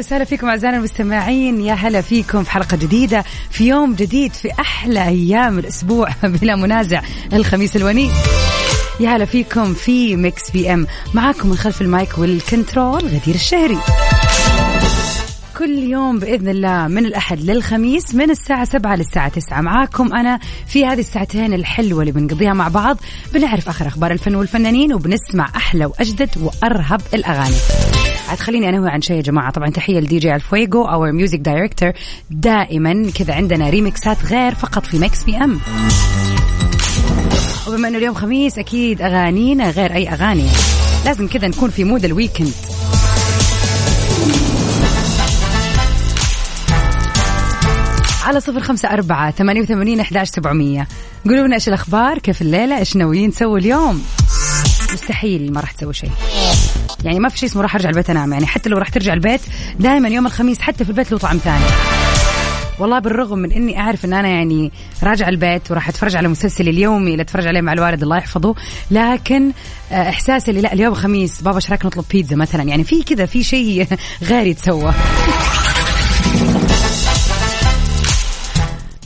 وسهلا فيكم أعزائنا المستمعين. يا هلا فيكم في حلقة جديدة في يوم جديد في أحلى أيام الأسبوع بلا منازع الخميس الونيس يا هلا فيكم في Mix FM معاكم من خلف المايك وال control غدير الشهري. كل يوم بإذن الله من الأحد للخميس من الساعة سبعة للساعة تسعة. معاكم أنا في هذه الساعتين الحلوة اللي بنقضيها مع بعض بنعرف آخر أخبار الفن والفنانين وبنسمع أحلى وأجدد وأرهب الأغاني. عاد خليني أنوه عن شيء يا جماعة. طبعا تحية لدي جي الفويجو our music director دائما كذا عندنا ريمكسات غير فقط في Mix PM وبما إنه اليوم خميس أكيد أغانينا غير أي أغاني. لازم كذا نكون في mood ال weekend على صفر خمسة أربعة ثمانية وثمانين أحداش سبعمية. قولوا لنا إيش الأخبار كيف الليلة إيش ناويين تسووا اليوم؟ مستحيل ما راح تسوي شيء. يعني ما في شيء اسمه راح أرجع البيت أنام. يعني حتى لو راح ترجع البيت دائما يوم الخميس حتى في البيت له طعم ثاني. والله بالرغم من إني أعرف إن أنا يعني راجع البيت وراح أتفرج على مسلسلي اليومي اللي أتفرج عليه مع الوالد الله يحفظه لكن آه، إحساسي اللي لأ اليوم خميس بابا إيش رايك نطلب بيتزا مثلا. يعني في كذا في شيء غير يتسوى.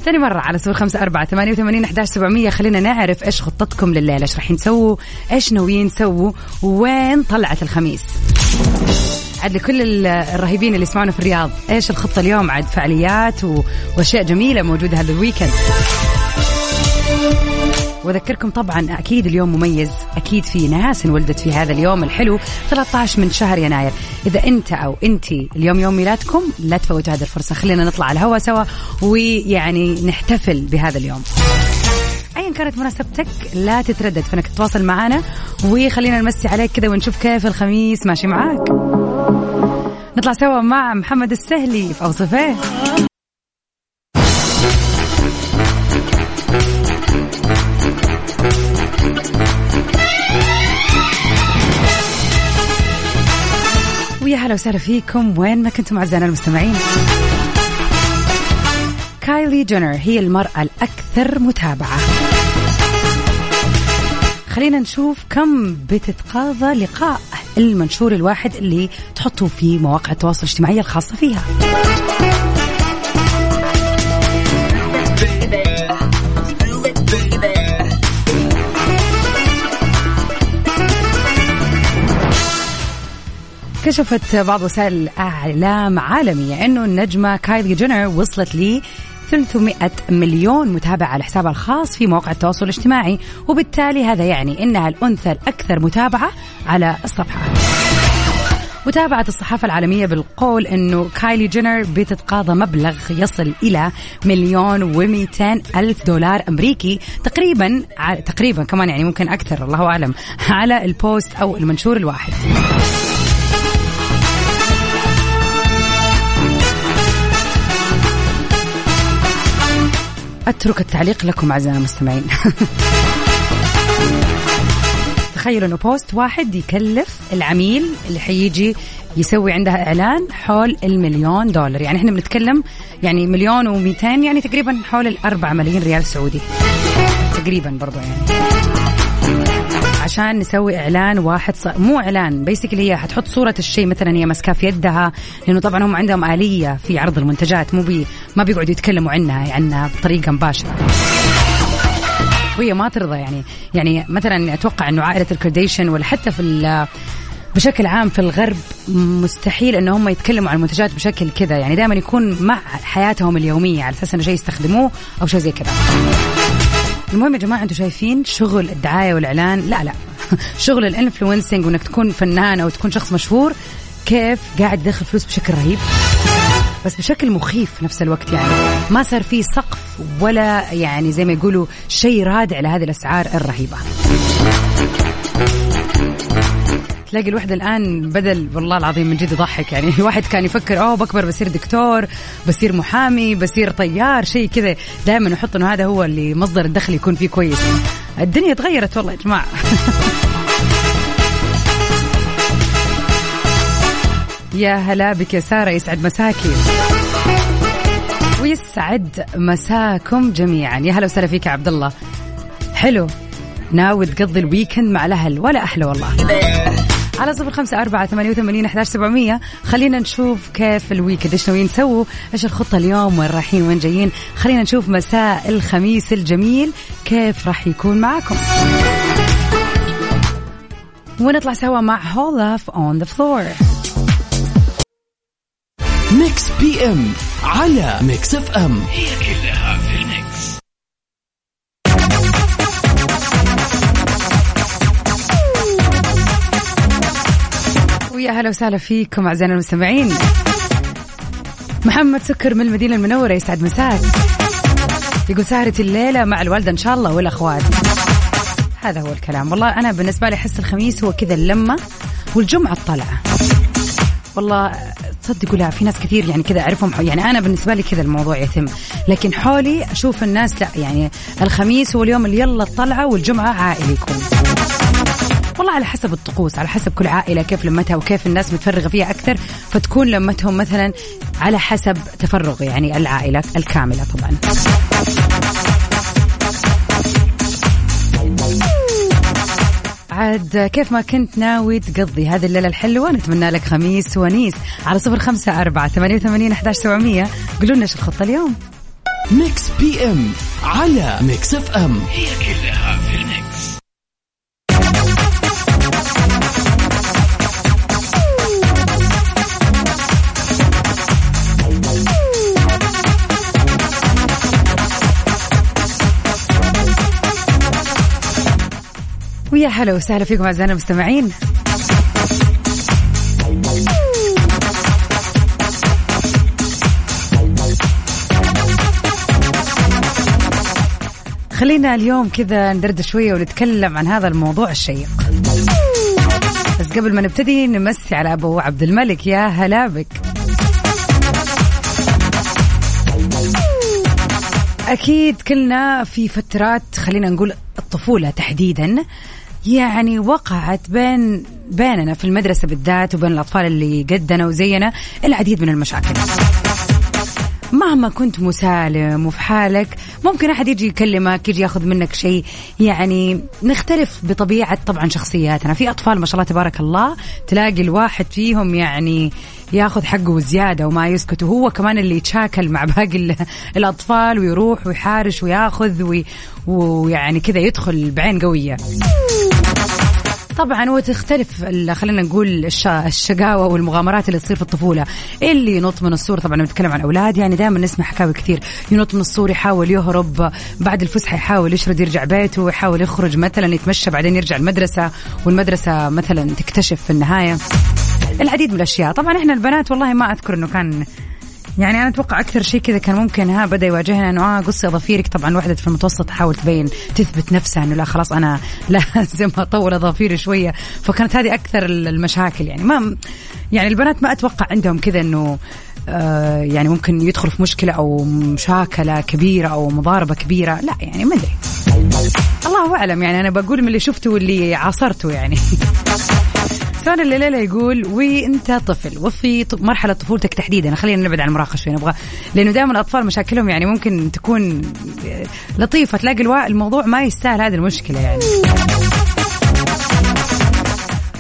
ثاني مرة على صفر خمسة أربعة ثمانية وثمانين أحداش سبعمية. خلينا نعرف إيش خطتكم لليلة إيش راح تسووا إيش ناويين تسووا وين طلعت الخميس؟ عاد لكل الرهيبين اللي يسمعونا في الرياض إيش الخطة اليوم؟ عاد فعاليات وأشياء جميلة موجودة هذا الويكند وأذكركم طبعا أكيد اليوم مميز أكيد في ناس انولدت في هذا اليوم الحلو 13 من شهر يناير. إذا أنت أو انت اليوم يوم ميلادكم لا تفوتوا هذه الفرصة خلينا نطلع على الهواء سوا ويعني نحتفل بهذا اليوم. ايا كانت مناسبتك لا تتردد في انك تتواصل معنا وخلينا نمسي عليك كذا ونشوف كيف الخميس ماشي معاك. نطلع سوا مع محمد السهلي في أوصفه. هلا وسهلا فيكم. وين ما كنتم أعزائنا المستمعين. كايلي جينر هي المرأة الأكثر متابعة. خلينا نشوف كم بتتقاضى لقاء المنشور الواحد اللي تحطه في مواقع التواصل الاجتماعي الخاصة فيها. كشفت بعض وسائل الإعلام عالمية أنه النجمة كايلي جينر وصلت لي 300 مليون متابع على حسابها الخاص في مواقع التواصل الاجتماعي وبالتالي هذا يعني إنها الأنثى الأكثر متابعة على الصفحة. وتابعت الصحافة العالمية بالقول أنه كايلي جينر بتتقاضى مبلغ يصل إلى مليون ومئتين ألف دولار أمريكي تقريبا تقريبا كمان يعني ممكن أكثر الله أعلم على البوست أو المنشور الواحد. أترك التعليق لكم أعزائنا المستمعين. تخيلوا إنه post واحد يكلف العميل اللي حيجي يسوي عندها إعلان حول المليون دولار. يعني إحنا بنتكلم يعني مليون و200 يعني تقريبا حول الأربعة ملايين ريال سعودي. تقريبا برضو يعني. عشان نسوي إعلان واحد ص... مو إعلان basically هي حتحط صورة الشيء مثلا هي ماسكاه في يدها لأنه طبعا هم عندهم آلية في عرض المنتجات مو بي ما بيقعدوا يتكلموا عنها عنها بطريقة مباشرة. وهي ما ترضى يعني يعني مثلا أتوقع إنه عائلة ال Kardashian ولا حتى في بشكل عام في الغرب مستحيل ان هم يتكلموا عن المنتجات بشكل كذا يعني دائما يكون مع حياتهم اليومية على أساس إنه شيء يستخدموه أو شيء زي كذا. المهم يا جماعة أنتم شايفين شغل الدعاية والإعلان؟ لا لا. شغل ال influencing وإنك تكون فنان أو تكون شخص مشهور كيف قاعد يدخل فلوس بشكل رهيب؟ بس بشكل مخيف في نفس الوقت يعني. ما صار في سقف ولا يعني زي ما يقولوا شيء رادع لهذه الأسعار الرهيبة. تلاقي الوحدة الآن بدل والله العظيم من جد يضحك. يعني الواحد كان يفكر أوه بكبر بصير دكتور بصير محامي بصير طيار. شيء كذا. دائما يحط إنه هذا هو اللي مصدر الدخل يكون فيه كويس. الدنيا تغيرت والله يا جماعة. يا هلا بك يا سارة يسعد مساكي. ويسعد مساكم جميعا. يا هلا وسهلا فيك يا عبد الله. حلو. ناوي تقضي ال weekend مع الأهل. ولا أحلى والله. على صفر خمسة أربعة ثمانية وثمانين أحداش سبعمية. خلينا نشوف كيف ال weekend إيش ناويين نسووا إيش الخطة اليوم؟ وين رايحين؟ وين جايين؟ خلينا نشوف مساء الخميس الجميل. كيف راح يكون معكم ونطلع سوا مع هو love on the floor Mix PM على Mix FM هي كلها في ال mix ويا هلا وسهلا فيكم اعزائنا المستمعين. محمد سكر من المدينة المنورة يسعد مساك. يقول سهرة الليلة مع الوالدة إن شاء الله والأخوات. هذا هو الكلام. والله أنا بالنسبة لي أحس الخميس هو كذا اللمة والجمعة الطلعة. والله تصدقوا لا في ناس كثير يعني كذا أعرفهم. يعني أنا بالنسبة لي كذا الموضوع يتم. لكن حولي أشوف الناس لا يعني الخميس هو اليوم اللي يلا الطلعة والجمعة عائلي يكون. والله على حسب الطقوس على حسب كل عائلة كيف لمتها وكيف الناس متفرغة فيها أكثر فتكون لمتهم مثلا على حسب تفرغ يعني العائلة الكاملة طبعا. عاد كيف ما كنت ناوي تقضي هذه الليلة الحلوة؟ نتمنى لك خميس ونيس على صفر خمسة أربعة ثمانية وثمانين أحداش سبعمية. قولوا لنا إيش الخطة اليوم. Mix PM على Mix FM. هي كلها ويا هلا وسهلا فيكم أعزائنا المستمعين. خلينا اليوم كذا ندردش شوية ونتكلم عن هذا الموضوع الشيق. بس قبل ما نبتدي نمسي على أبو عبد الملك يا هلا بك. أكيد كلنا في فترات خلينا نقول الطفولة تحديدا يعني وقعت بين بيننا في المدرسة بالذات وبين الأطفال اللي قدنا وزينا العديد من المشاكل. مهما كنت مسالم وفي حالك ممكن أحد يجي يكلمك يجي ياخذ منك شيء. يعني نختلف بطبيعة طبعا شخصياتنا. في أطفال ما شاء الله تبارك الله تلاقي الواحد فيهم يعني ياخذ حقه وزيادة وما يسكت. وهو كمان اللي يتشاكل مع باقي الأطفال ويروح ويحارش وياخذ ويعني كذا يدخل بعين قوية. طبعا وتختلف خلينا نقول الشقاوة والمغامرات اللي تصير في الطفولة. اللي ينط من السور طبعا نتكلم عن أولاد يعني دائما نسمع حكاوي كثير. ينط من السور يحاول يهرب بعد الفسحة يحاول يشرد يرجع بيته يحاول يخرج مثلا يتمشى بعدين يرجع المدرسة والمدرسة مثلا تكتشف في النهاية العديد من الأشياء. طبعا إحنا البنات والله ما أذكر أنه كان يعني أنا أتوقع أكثر شيء كذا كان ممكن ها بدأ يواجهنا إنه آه قصي اظافيرك طبعا وحدة في المتوسط تحاول تبين تثبت نفسها إنه لا خلاص أنا لازم اطول اظافيري شوية. فكانت هذه أكثر المشاكل يعني. ما يعني البنات ما أتوقع عندهم كذا إنه آه يعني ممكن يدخل في مشكلة أو مشاكلة كبيرة أو مضاربة كبيرة. لا يعني ما أدري. الله أعلم يعني. أنا بقول من اللي شفته واللي عاصرته يعني. سؤال الليلة يقول وإنت طفل وفي مرحلة طفولتك تحديدا. خلينا نبعد عن المراهقه شوي نبغى لأنه دائما الأطفال مشاكلهم يعني ممكن تكون لطيفة تلاقي الموضوع ما يستاهل هذه المشكلة يعني.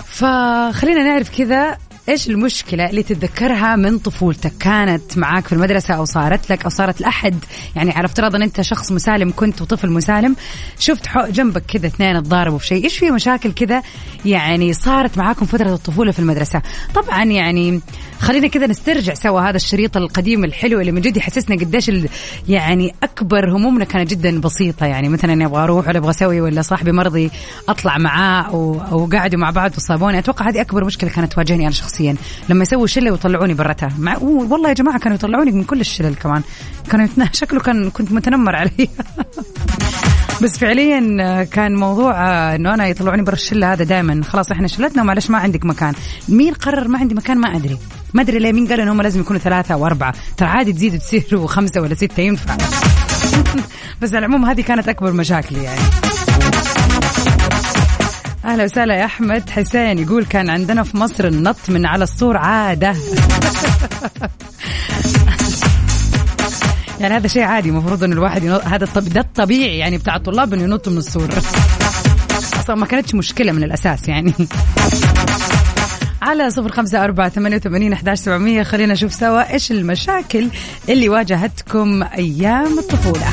فخلينا نعرف كذا إيش المشكلة اللي تتذكرها من طفولتك؟ كانت معاك في المدرسة أو صارت لك أو صارت لأحد؟ يعني على افتراض إن أنت شخص مسالم كنت وطفل مسالم شفت جنبك كذا اثنين تضاربوا في شيء. إيش في مشاكل كذا يعني صارت معاكم فترة الطفولة في المدرسة؟ طبعا يعني خلينا كذا نسترجع سوا هذا الشريط القديم الحلو اللي من جد يحسسنا قديش يعني أكبر همومنا كانت جدا بسيطة. يعني مثلا اني أبغى أروح ولا أبغى أسوي ولا صاحبي مرضي أطلع معاه قاعدوا مع بعض وصابوني أتوقع هذه أكبر مشكلة كانت تواجهني أنا شخصيا. لما يسووا شلة ويطلعوني برتها. مع والله يا جماعة كانوا يطلعوني من كل الشلل كمان. كانوا شكله كان كنت متنمر علي بس فعليا كان موضوع إنه أنا يطلعوني برا الشلة هذا دائما خلاص إحنا شلتنا ومعلش ما عندك مكان. مين قرر ما عندي مكان ما أدري. ما أدري ليه مين قال انهم لازم يكونوا ثلاثة أو أربعة؟ ترى عادي تزيد تصيروا خمسة ولا ستة ينفع. بس على العموم هذه كانت أكبر مشاكلي يعني. أهلا وسهلا يا أحمد حسين يقول كان عندنا في مصر النط من على السور عادة. يعني هذا شيء عادي المفروض إن الواحد ينط هذا الطب... ده الطبيعي يعني بتاع الطلاب إنه ينطوا من السور أصلا ما كانتش مشكلة من الأساس يعني. على صفر خمسة أربعة ثمانية وثمانين أحداش سبعمية. خلينا نشوف سوا إيش المشاكل اللي واجهتكم أيام الطفولة.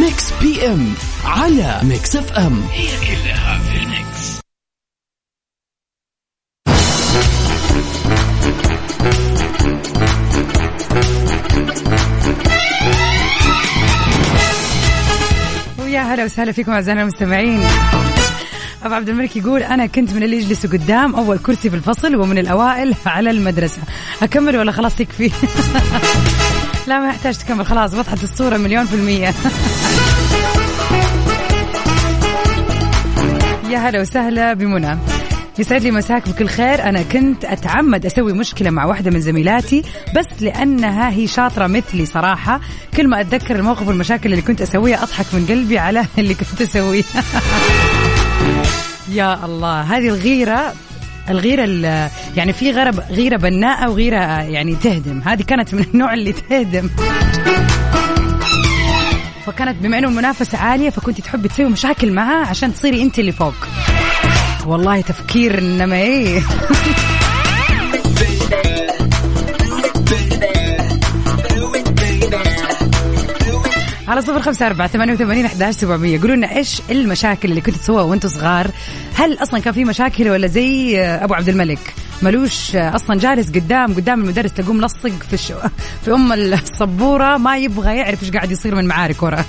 Mix PM على Mix FM هي كلها في ال mix. ويا هلا وسهلا فيكم أعزائنا المستمعين. أبو عبد الملك يقول أنا كنت من اللي يجلسوا قدام أول كرسي في الفصل ومن الأوائل على المدرسة. أكمل ولا خلاص تكفي؟ لا ما يحتاج تكمل خلاص وضحت الصورة مليون في المية. يا هلا وسهلا بمنى. يسعد لي مساك بكل خير. أنا كنت أتعمد أسوي مشكلة مع واحدة من زميلاتي بس لأنها هي شاطرة مثلي صراحة. كل ما أتذكر الموقف والمشاكل اللي كنت أسويها أضحك من قلبي على اللي كنت أسويه يا الله. هذه الغيرة الغيرة ال- يعني في غيرة غيرة بناءة وغيرة يعني تهدم. هذه كانت من النوع اللي تهدم. فكانت بما إنه المنافسة عالية فكنت تحبي تسوي مشاكل معها عشان تصيري أنت اللي فوق. والله تفكير إنما إيه. على صفر خمسة أربعة ثمانية وثمانين أحداش سبعمية. قولوا لنا إيش المشاكل اللي كنتوا تسووها وأنتوا صغار؟ هل أصلا كان في مشاكل ولا زي أبو عبد الملك؟ ملوش أصلا جالس قدام قدام المدرس تقوم لصق في الشو في أم السبورة ما يبغى يعرف إيش قاعد يصير من معارك وراه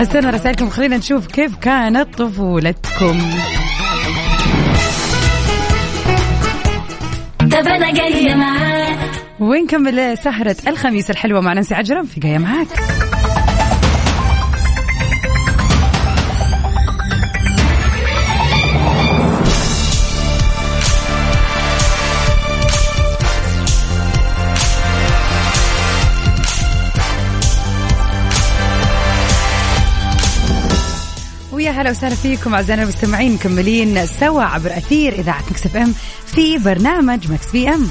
استنى رسائلكم خلينا نشوف كيف كانت طفولتكم. طب أنا جاية معاك ونكمل سهرة الخميس الحلوة مع نانسي عجرم في جاية معاك. ويا هلا وسهلا فيكم أعزائنا المستمعين مكملين سوا عبر أثير إذاعة Mix FM في برنامج Mix PM.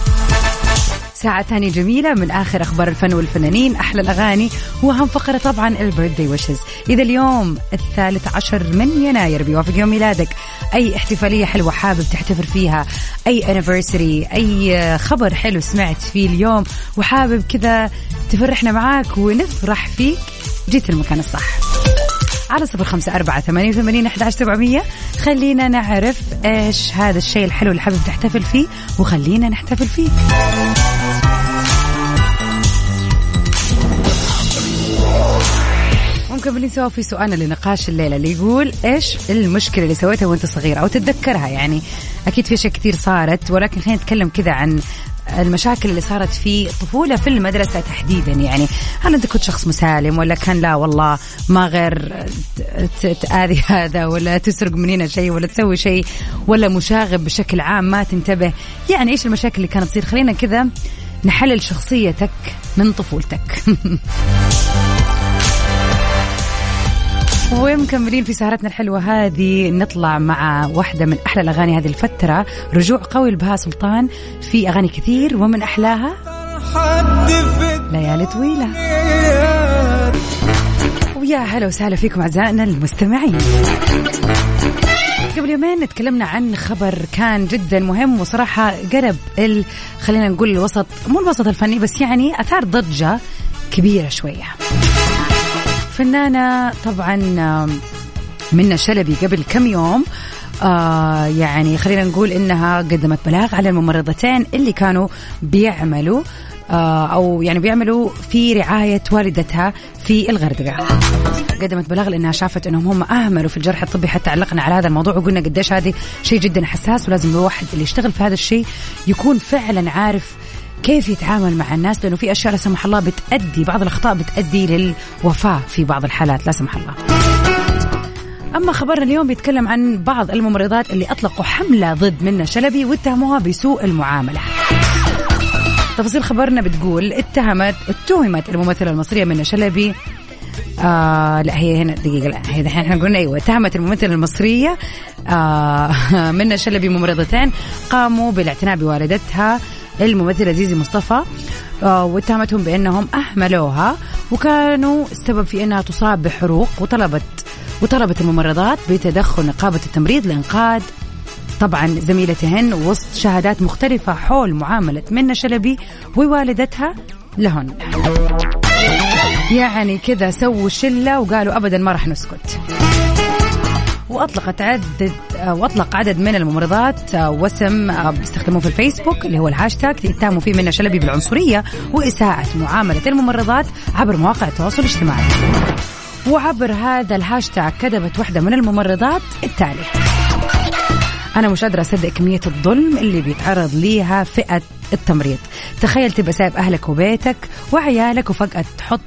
ساعة ثانية جميلة من آخر أخبار الفن والفنانين. أحلى الأغاني. وأهم فقرة طبعا ال birthday wishes إذا اليوم الثالث عشر من يناير بيوافق يوم ميلادك. أي احتفالية حلوة حابب تحتفل فيها؟ أي anniversary أي خبر حلو سمعت فيه اليوم وحابب كذا تفرحنا معاك ونفرح فيك؟ جيت المكان الصح. على صفر خمسة أربعة ثمانية وثمانين أحداش سبعمية. خلينا نعرف إيش هذا الشيء الحلو اللي حابب تحتفل فيه وخلينا نحتفل فيه ومكملين سوا في سؤالنا لنقاش الليلة اللي يقول إيش المشكلة اللي سويتها وأنت صغير؟ أو تتذكرها يعني. أكيد في أشياء كثير صارت ولكن خلينا نتكلم كذا عن المشاكل اللي صارت في الطفوله في المدرسة تحديدا يعني. هل أنت كنت شخص مسالم ولا كان لا والله ما غير تأذي هذا ولا تسرق من هنا شيء ولا تسوي شيء ولا مشاغب بشكل عام ما تنتبه؟ يعني إيش المشاكل اللي كانت تصير؟ خلينا كذا نحلل شخصيتك من طفولتك. ومكملين في سهرتنا الحلوة هذه. نطلع مع واحدة من أحلى الأغاني هذه الفترة رجوع قوي لبهاء سلطان في أغاني كثير ومن أحلاها ليالي طويلة. ويا هلا وسهلا فيكم أعزائنا المستمعين. قبل يومين تكلمنا عن خبر كان جدا مهم وصراحة قلب ال خلينا نقول الوسط مو الوسط الفني بس يعني أثار ضجة كبيرة شوية. فنانة طبعا منى شلبي قبل كم يوم آه يعني خلينا نقول إنها قدمت بلاغ على الممرضتين اللي كانوا بيعملوا آه أو يعني بيعملوا في رعاية والدتها في الغردقة. قدمت بلاغ لأنها شافت إنهم هم أهملوا في الجرح الطبي حتى علقنا على هذا الموضوع وقلنا قديش هذه شيء جدا حساس ولازم الواحد اللي يشتغل في هذا الشيء يكون فعلا عارف كيف يتعامل مع الناس لأنه في أشياء لا سمح الله بتأدي بعض الأخطاء بتأدي للوفاة في بعض الحالات لا سمح الله. أما خبرنا اليوم بيتكلم عن بعض الممرضات اللي أطلقوا حملة ضد منى شلبي واتهموها بسوء المعاملة تفاصيل خبرنا بتقول اتهمت اتهمت الممثلة المصرية منى شلبي آه لا هي هنا دقيقة لا هي دحين إحنا قلنا أيوه اتهمت الممثلة المصرية آه منى شلبي ممرضتين قاموا بالاعتناء بوالدتها الممثلة زيزي مصطفى آه واتهمتهم بأنهم أهملوها وكانوا السبب في إنها تصاب بحروق وطلبت وطلبت الممرضات بتدخل نقابة التمريض لإنقاذ طبعا زميلتهن وسط شهادات مختلفة حول معاملة منى شلبي ووالدتها لهن. يعني كذا سووا شلة وقالوا أبدا ما راح نسكت. وأطلقت عدد وأطلق عدد من الممرضات وسم بيستخدموه في الفيسبوك اللي هو الهاشتاج اتهموا فيه منى شلبي بالعنصرية وإساءة معاملة الممرضات عبر مواقع التواصل الاجتماعي. وعبر هذا الهاشتاج كتبت واحدة من الممرضات التالي: أنا مش قادرة أصدق كمية الظلم اللي بيتعرض ليها فئة التمريض تخيل تبقى سايب أهلك وبيتك وعيالك وفجأة تحط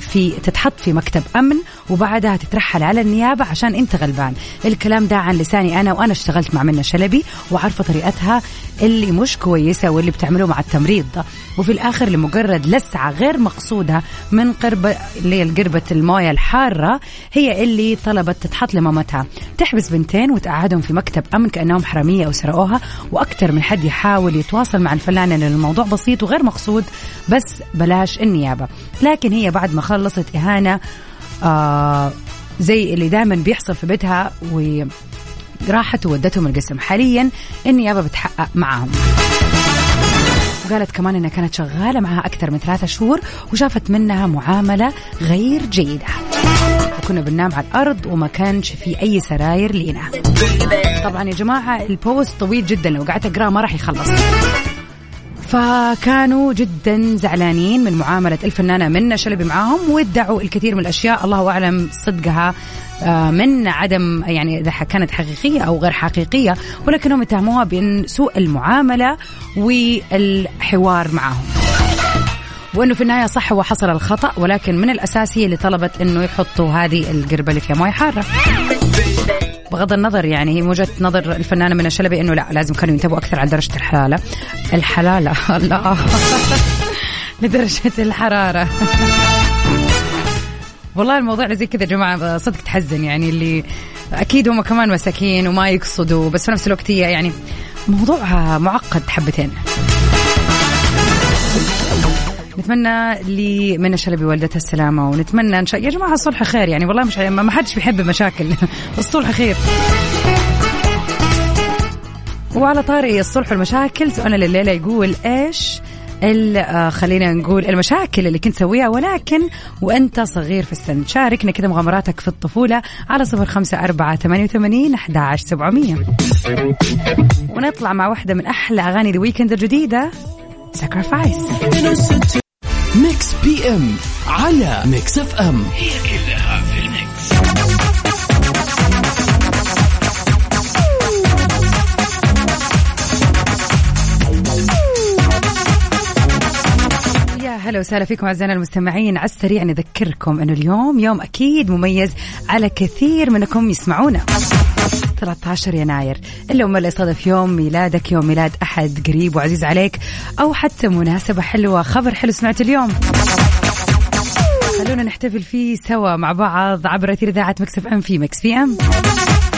في تتحط في مكتب أمن وبعدها تترحل على النيابة عشان أنت غلبان. الكلام ده عن لساني أنا وأنا اشتغلت مع منى شلبي وعارفة طريقتها اللي مش كويسة واللي بتعمله مع التمريض. وفي الآخر لمجرد لسعة غير مقصودة من قربه اللي هي قربة الموية الحارة هي اللي طلبت تتحط لمامتها. تحبس بنتين وتقعدهم في مكتب أمن كأنهم حرامية أو سرقوها وأكثر من حد يحاول يتواصل مع الفنانه لأن الموضوع بسيط وغير مقصود بس بلاش النيابة. لكن هي بعد ما خلصت إهانة آه زي اللي دائما بيحصل في بيتها وراحت وودتهم القسم. حاليا النيابه بتحقق معاهم. وقالت كمان إنها كانت شغالة معها أكثر من ثلاثة شهور وشافت منها معاملة غير جيدة. وكنا بننام على الأرض وما كانش في أي سراير لينا. طبعا يا جماعة البوست طويل جدا لو قعدت أقرأه ما راح يخلص. فكانوا جدا زعلانين من معاملة الفنانة منى شلبي معاهم وادعوا الكثير من الأشياء. الله أعلم صدقها آه، من عدم يعني إذا كانت حقيقية أو غير حقيقية ولكنهم اتهموها بأن سوء المعاملة والحوار معهم وأنه في النهاية صح هو حصل الخطأ ولكن من الاساس هي اللي طلبت إنه يحطوا هذه القربة اللي فيها موية حارة. بغض النظر يعني هي وجهه نظر الفنانة من الشلبي إنه لا لازم كانوا ينتبهوا أكثر على درجة الحلالة. الحلالة لا. لدرجة الحرارة. والله الموضوع زي كذا يا جماعة صدق تحزن يعني اللي أكيد هم كمان مساكين وما يقصدوا بس في نفس الوقت هي يعني موضوع معقد حبتين. نتمنى لمنى شلبي والدتها السلامة ونتمنى إن شاء يا جماعة الصلح خير يعني والله مش ما حدش بيحب المشاكل الصلح خير. وعلى طاري الصلح والمشاكل سؤالنا الليلة يقول إيش آه، خلينا نقول المشاكل اللي كنت تسويها ولكن وأنت صغير في السن. شاركنا كذا مغامراتك في الطفولة على صفر خمسة أربعة ثمانية وثمانين أحداش سبعمية. ونطلع مع واحدة من أحلى أغاني The Weeknd الجديدة Sacrifice Mix PM على Mix FM هي كلها في ال mix هلا وسهلا فيكم أعزائنا المستمعين. على السريع نذكركم إنه اليوم يوم أكيد مميز على كثير منكم يسمعونا. 13 يناير. إلا وما يصادف يوم ميلادك يوم ميلاد أحد قريب وعزيز عليك أو حتى مناسبة حلوة خبر حلو سمعت اليوم. خلونا نحتفل فيه سوا مع بعض عبر أثير إذاعة Mix FM في Mix PM.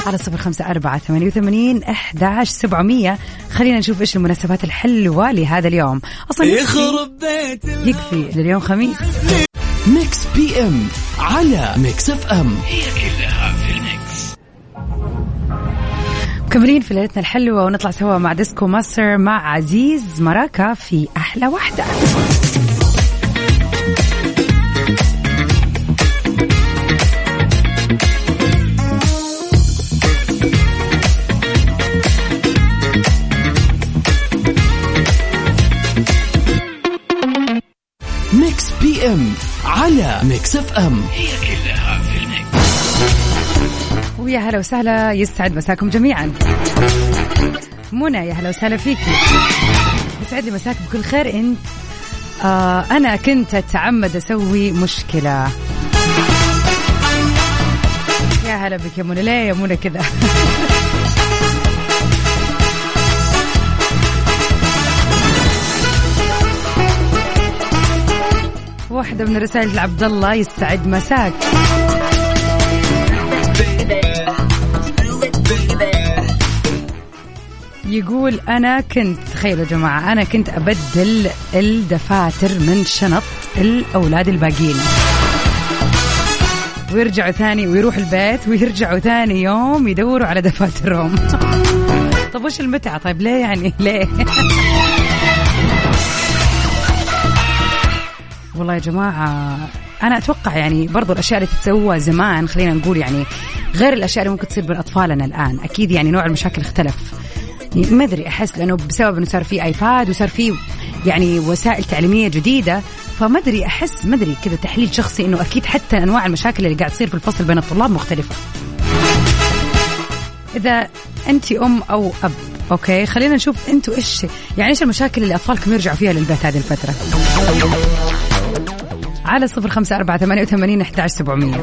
على صفر خمسة أربعة ثمانية وثمانين أحداش سبعمية. خلينا نشوف إيش المناسبات الحلوة لهذا اليوم. أصلا يخرب بيت يكفي لليوم خميس. Mix P M على Mix FM. هي كلها مكملين في ليلتنا الحلوة ونطلع سوا مع Disco Master مع عزيز مراكا في أحلى وحدة Mix PM على Mix FM. هي كلها ويا هلا وسهلا يسعد مساكم جميعا. منى يا هلا وسهلا فيكي. يسعد لي مساك بكل خير. انت آه أنا كنت أتعمد أسوي مشكلة. يا هلا بك يا منى. ليه يا منى كذا؟ واحدة من رسائل عبد الله يسعد مساك. يقول أنا كنت تخيلوا يا جماعة أنا كنت أبدل الدفاتر من شنط الأولاد الباقيين. ويرجعوا ثاني ويروح البيت ويرجعوا ثاني يوم يدوروا على دفاترهم. طب وش المتعة؟ طيب ليه يعني؟ ليه؟ والله يا جماعة أنا أتوقع يعني برضو الأشياء اللي تتسوى زمان خلينا نقول يعني غير الأشياء اللي ممكن تصير بين أطفالنا الآن. أكيد يعني نوع المشاكل اختلف. ما أدري أحس لأنه بسبب أنه صار في iPad وصار في يعني وسائل تعليمية جديدة فما أدري أحس ما أدري كذا تحليل شخصي أنه أكيد حتى أنواع المشاكل اللي قاعد تصير في الفصل بين الطلاب مختلفة. إذا أنت أم أو أب okay؟ خلينا نشوف أنتوا إيش يعني إيش المشاكل اللي أطفالكم يرجعوا فيها للبيت هذه الفترة؟ على صفر خمسة أربعة ثمانية وثمانين أحد سبعمية.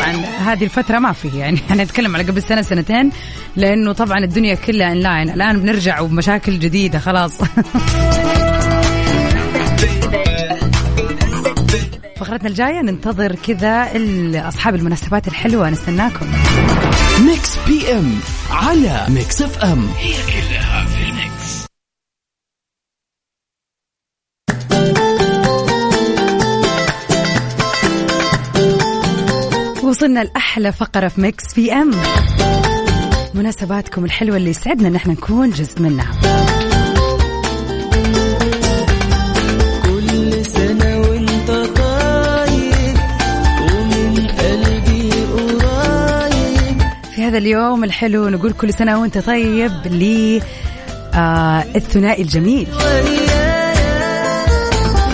طبعا هذه الفترة ما فيه يعني. إحنا نتكلم على قبل سنة سنتين لأنه طبعا الدنيا كلها انلاين الآن بنرجع وبمشاكل جديدة خلاص. فقرتنا الجاية ننتظر كذا أصحاب المناسبات الحلوة نستناكم. Mix PM على Mix FM هي كلها. وصلنا لأحلى فقرة في Mix PM. مناسباتكم الحلوة اللي يسعدنا إن إحنا نكون جزء منها. كل سنة وإنت ومن قلبي قريب في هذا اليوم الحلو نقول كل سنة وإنت طيب ل آه الثنائي الجميل.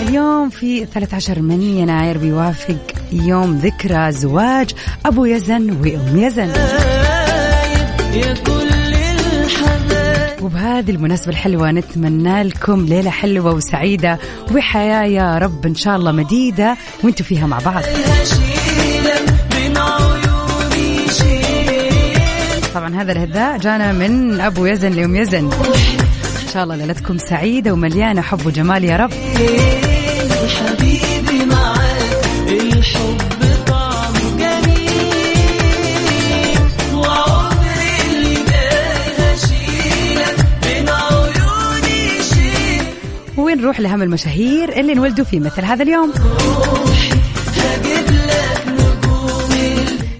اليوم في 13 من يناير بيوافق يوم ذكرى زواج أبو يزن وأم يزن. وبهذه المناسبة الحلوة نتمنى لكم ليلة حلوة وسعيدة وحياة يا رب إن شاء الله مديدة وإنتوا فيها مع بعض. طبعا هذا الهداء جانا من أبو يزن لأم يزن. إن شاء الله ليلتكم سعيدة ومليانة حب وجمال يا رب. ونروح لهم المشاهير اللي انولدوا في مثل هذا اليوم.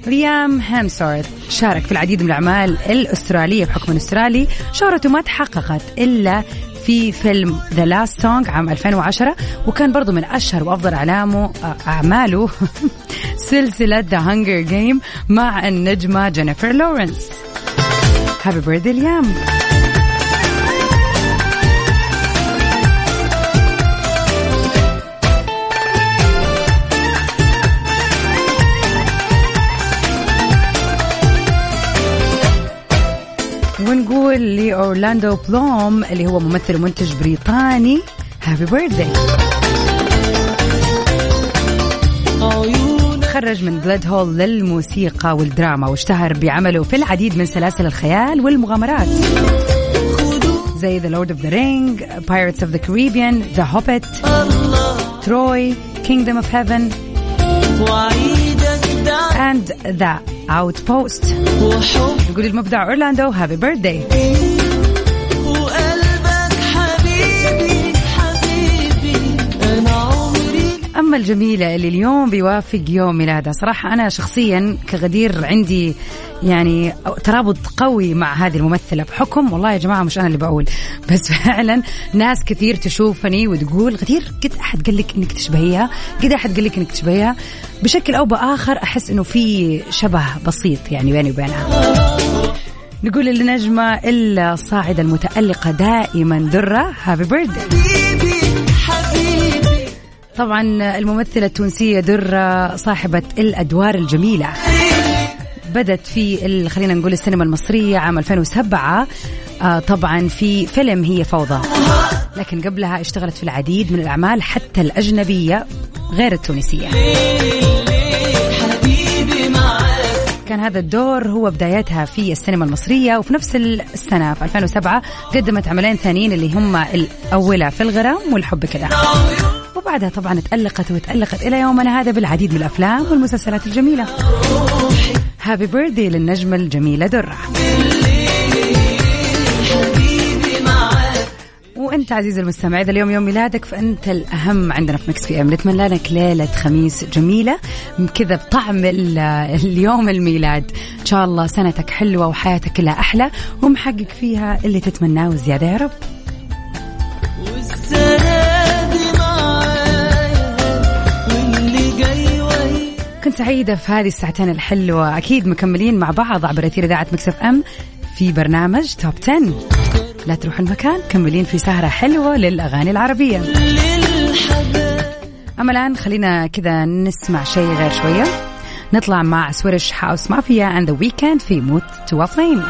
ليام هامسورث شارك في العديد من الأعمال الأسترالية بحكم أسترالي. شهرته ما تحققت إلا في فيلم The Last Song عام 2010 وكان برضو من أشهر وأفضل أفلامه أعماله سلسلة The Hunger Games مع النجمة جينيفر لورنس Happy birthday ليام ونقول لأورلاندو بلوم اللي هو ممثل ومنتج بريطاني. Happy birthday تخرج من Guildhall للموسيقى والدراما واشتهر بعمله في العديد من سلاسل الخيال والمغامرات. زي The Lord of the Ring, Pirates of the Caribbean, The Hobbit, Troy, Kingdom of Heaven and The Outpost. وحب نقول المبدع أورلاندو هابي بيرثدي أما الجميلة اللي اليوم بيوافق يوم ميلادها صراحة أنا شخصيا كغدير عندي يعني ترابط قوي مع هذه الممثلة. بحكم والله يا جماعة مش أنا اللي بقول بس فعلا ناس كثير تشوفني وتقول غدير قد أحد قال لك إنك تشبهيها؟ قد أحد قال لك إنك تشبهيها؟ بشكل أو بآخر أحس إنه في شبه بسيط يعني بيني وبينها. نقول للنجمة الصاعدة المتألقة دائما درة هابي بيرثدي طبعا الممثلة التونسية درة صاحبة الأدوار الجميلة. بدت في خلينا نقول السينما المصرية عام 2007 آه طبعا في فيلم هي فوضى. لكن قبلها اشتغلت في العديد من الأعمال حتى الأجنبية غير التونسية. كان هذا الدور هو بدايتها في السينما المصرية وفي نفس السنة في 2007 قدمت عملين ثانيين اللي هم الأولى في الغرام والحب كذا وبعدها طبعا تألقت وتألقت إلى يومنا هذا بالعديد من الأفلام والمسلسلات الجميلة. Happy birthday للنجمة الجميلة درة. وانت أنت عزيزي المستمع إذا اليوم يوم ميلادك فأنت الأهم عندنا في Mix PM. نتمنى لك ليلة خميس جميلة كذا بطعم ال- اليوم الميلاد. إن شاء الله سنتك حلوة وحياتك كلها أحلى ومحقق فيها اللي تتمناه وزيادة يا رب. كنت سعيدة في هذه الساعتين الحلوة. أكيد مكملين مع بعض عبر أثير إذاعة Mix FM في برنامج Top 10 لا تروحوا لمكان كملين في سهرة حلوة للأغاني العربية. أما الآن خلينا كذا نسمع شيء غير شوية. نطلع مع Swedish House Mafia and The Weeknd في Moth To A Flame